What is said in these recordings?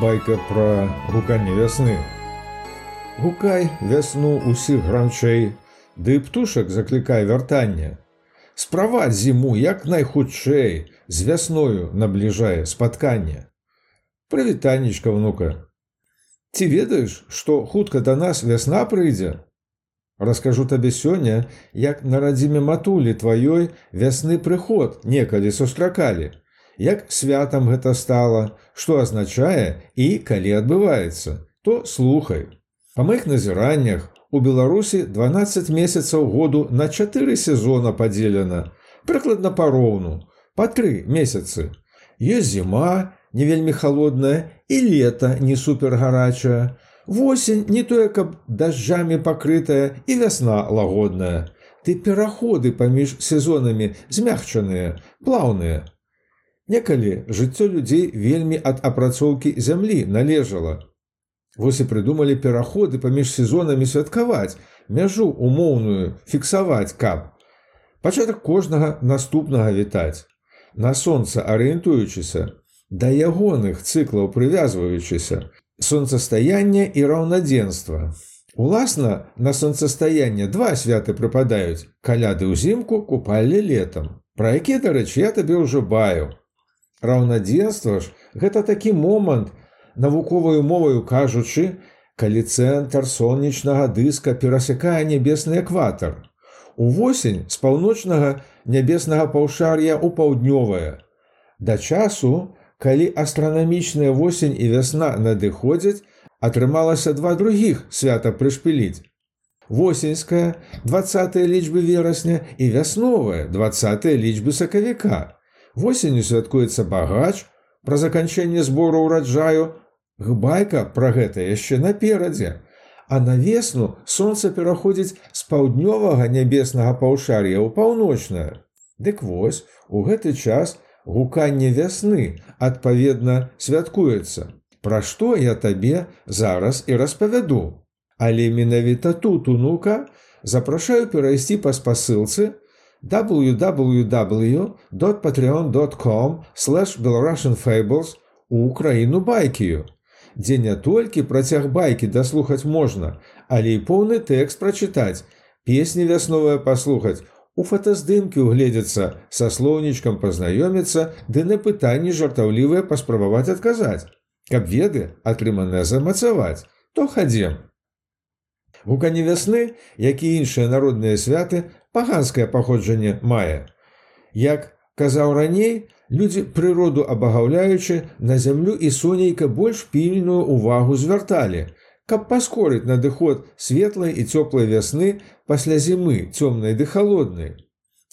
байка пра гуканне вясны. Гукай вясну усіх гранчэй, ды птушак заклікае вяртанне. Справаць зіму як найхутчэй з вясною набліжае спатканне. Прывітаннічка внука. Ці ведаеш, што хутка да нас вясна прыйдзе? Раскажу табе сёння, як на радзіме матулі тваёй вясны прыход некалі сустракалі. Як святам гэта стала, што азначае і калі адбываецца, то слухай. Па маіх назіраннях у Беларусі 12 месяцаў году на чатыры сезона падзелена, прыкладна пароўну, па тры месяцы. Ёсць зіма, не вельмі холодная і лета не супергарачая, Восень не тое, каб дажджамі пакрытая і вясна лагодная. Ты пераходы паміж сезонамі змягчаныя, плаўныя. Некалі жыццё людзей вельмі ад апрацоўкі зямлі належала. Вось і прыдумалі пераходы паміж сезонамі святкаваць, мяжу умоўную фіксаваць каб. Пачатак кожнага наступнага вітаць. На сонца арыентуючыся, да ягоных цыклаў прывязваючыся, Сонцастаянне і раўнадзенства. Уласна, на сонцастаянне два святы прыпадаюць: каляды ўзімку купалі летом. Пра які, дарэчы, я табе ўжо баю. Раўнадзенства ж гэта такі момант, навуковую моваю кажучы, калі цэнтр сонечнага дыска перасякае нябесны экватар. Увосень з паўночнага нябеснага паўшар'я ў паўднёвае. Да часу, калі астранамічная восень і вясна надыходзяць, атрымалася два другіх свята прышпіліць. Восеньская 20 лічбы верасня і вясновая 20 лічбы сакавіка. Восенню святкуецца багач пра заканчэнне збору ўраджаю, гбайка пра гэта яшчэ наперадзе. А на весну сонца пераходзіць з паўднёвага нябеснага паўшар'я ў паўночнае. Дык вось у гэты час, гуканне вясны адпаведна святкуецца. Пра што я табе зараз і распавяду. Але менавіта тут унука запрашаю перайсці па спасылцы www.patreon.com/белrussianfables у краіну байкію, дзе не толькі працяг байкі даслухаць можна, але і поўны тэкст прачытаць, песні вясновыя паслухаць у фотаздымкі угледзецца са слоўнічкам пазнаёміцца ды на пытанні жартаўлівыя паспрабаваць адказаць каб веды атрыманыя замацаваць то хадзем гукані вясны як і іншыя народныя святы паганскае паходжанне мае як казаў раней людзі прыроду абагаўляючы на зямлю і сонейка больш пільную увагу звярталі каб паскорыць надыход светлай і цёплай вясны пасля зімы цёмнай ды холоднай.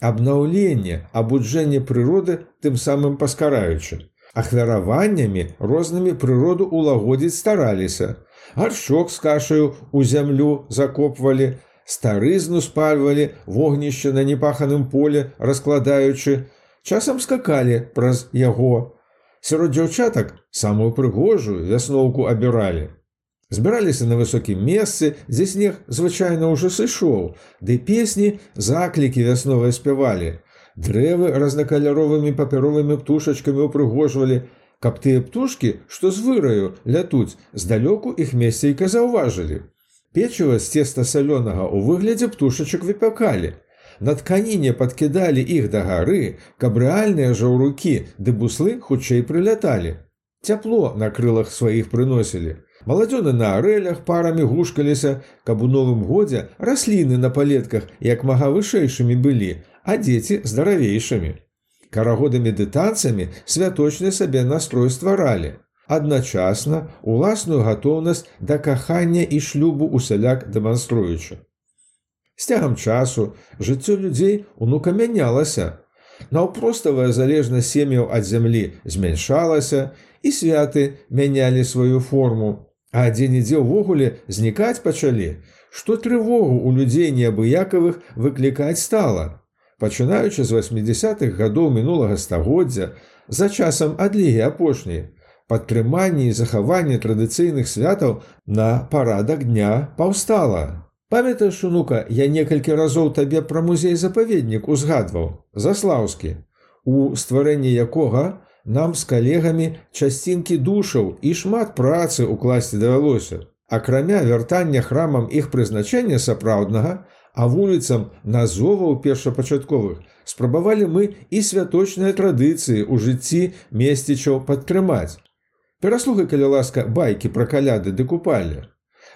Абнаўленне, абуджэнне прыроды тым самым паскараючы. Ахвяраваннямі рознымі прыроду улагодзіць стараліся. Гаршок з кашаю у зямлю закопвалі, старызну спальвалі вогнішча на непаханым поле, раскладаючы, часам скакалі праз яго. Сярод дзяўчатак самую прыгожую вясноўку абіралі. Збіраліся на высокім месцы, дзе снег звычайна ўжо сышоў, ды песні заклікі вясновыя спявалі. Дрэвы разнакаляровымі папяровымі птушачкамі ўпрыгожвалі, каб тыя птушкі, што з выраю лятуць, здалёку іх месцейка заўважылі. Печыва з цеста салёнага ў выглядзе птушачак выпякалі. На тканіне падкідалі іх да гары, каб рэальныя жаўрукі ды буслы хутчэй прыляталі. Цяпло на крылах сваіх прыносілі. Маладзёны на арэлях парамі гушкаліся, каб у новым годзе расліны на палетках як мага вышэйшымі былі, а дзеці здаравейшымі. Карагодамі ды танцамі святочны сабе настрой стваралі. Адначасна уласную гатоўнасць да кахання і шлюбу усяляк дэманструючы. З цягам часу жыццё людзей унука мянялася. Наўпроставая залежнасць сем'яў ад зямлі змяншалася, і святы мянялі сваю форму, А дзе-нідзе ўвогуле знікаць пачалі, што трывогу ў людзей неабыякавых выклікаць стала. Пачынаючы з 80-х гадоў мінулага стагоддзя, за часам адлігі апошняй, падтрыманне і захаванне традыцыйных святаў на парадак дня паўстала. Памятаеш, унука, я некалькі разоў табе пра музей запаведнік узгадваў, заслаўскі, у стварэнні якога нам з калегамі часцінкі душаў і шмат працы ўкласці давялося. Акрамя вяртання храмам іх прызначэння сапраўднага, а вуліцам назоваў першапачатковых спрабавалі мы і святочныя традыцыі ў жыцці месцічаў падтрымаць. Пераслухай, калі ласка байкі пра каляды ды купалі.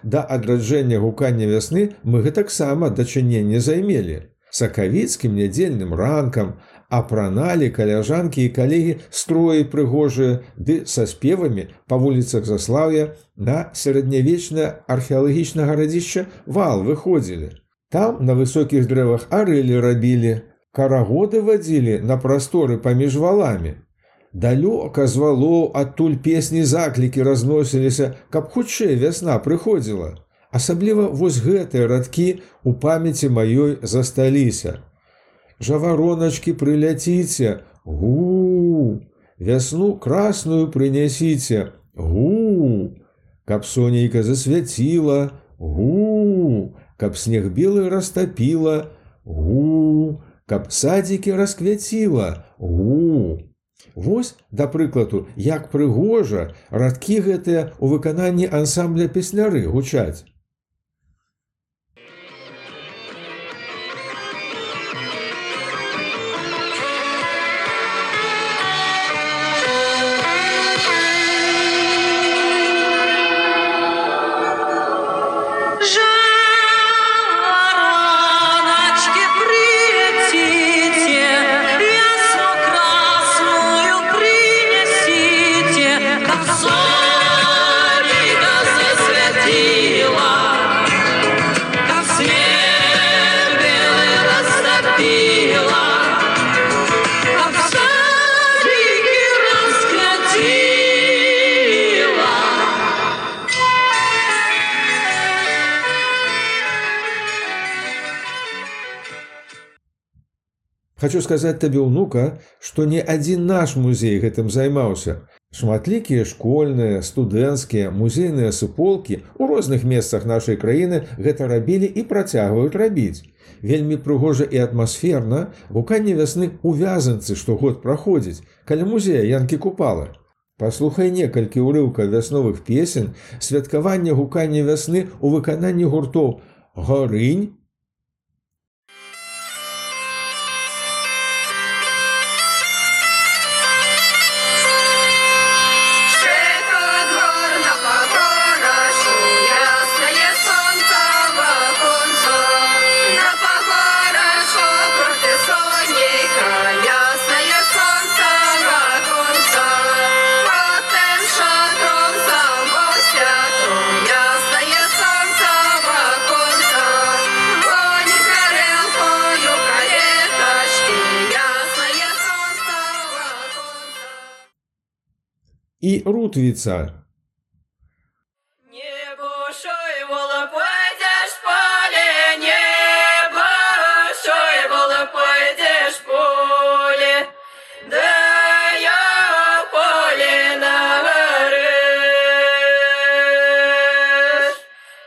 Да адраджэння гукання вясны мы гэтаксама дачыненне займелі. Сакавіцкім нядзельным ранкам апраналі каляжанкі і калегі строі прыгожыя ды са спевамі па вуліцах заслаўя на сярэднявечнае археалагічнага радзішча вал выходзілі. Там на высокіх дрэвах арэлі рабілі, карагоды вадзілі на прасторы паміж валамі. Далёка з валоў адтуль песні заклікі разносіліся, каб хутчэй вясна прыходзіла. Асабліва вось гэтыя радкі ў памяці маёй засталіся. Жавароначкі прыляціце, гу, вясну красную прынясіце, гу, каб сонейка засвяціла, гу, каб снег белы растапіла, гу, каб садзікі расквяціла, гу. Вось, да прыкладу, як прыгожа радкі гэтыя ў выкананні ансамбля песняры гучаць. Хачу сказаць табе ўнука, што не адзін наш музей гэтым займаўся. Шматлікія школьныя, студэнцкія, музейныя суполкі ў розных месцах нашай краіны гэта рабілі і працягваюць рабіць. Вельмі прыгожа і атмасферна гуканне вясны ў вязанцы штогод праходзіць, каля музея янкі купала. Паслухай некалькі ўрыўка вясновых песен, святкавання гукання вясны ў выкананні гуртоў и Рутвица. Не бушуй, волопой, поле, не бушуй, волопой, поле, да я поле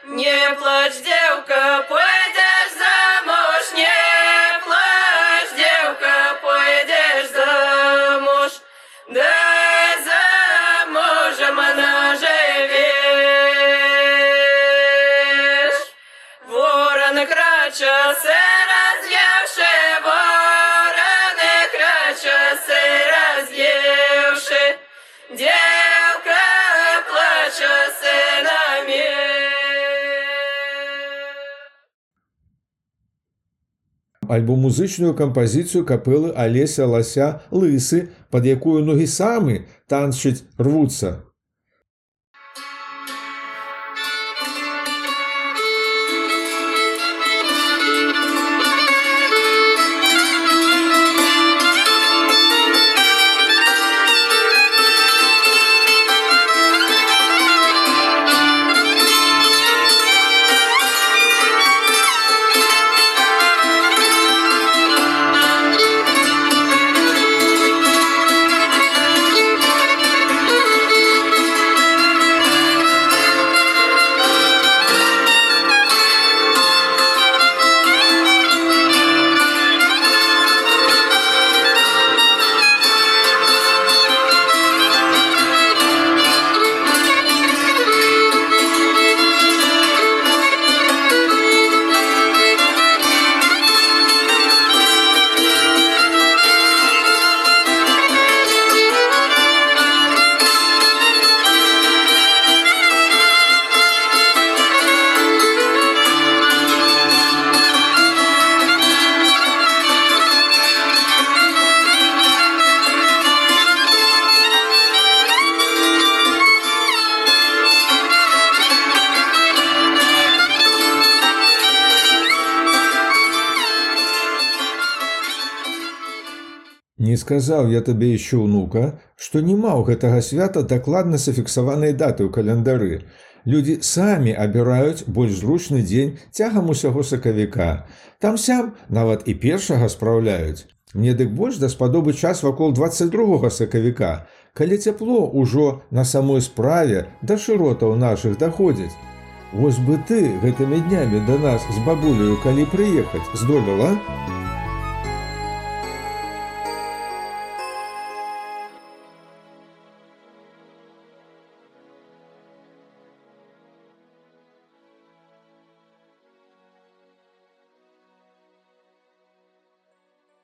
не плачь, альбо музычную кампазіцыю капэлы алеся лася лысы пад якую ногі самы танчыць рвуцца сказаў я табе яшчэ ўнука, што няма ў гэтага свята дакладна зафіксаванай даты ў календары. Людзі самі абіраюць больш зручны дзень цягам усяго сакавіка. Там сям нават і першага спраўляюць. Мне дык больш даспадобы час вакол 22 сакавіка, калі цяпло ўжо на самой справе да шыротаў нашых даходзіць. Вось бы ты гэтымі днямі да нас з бабулею калі прыехаць здолела,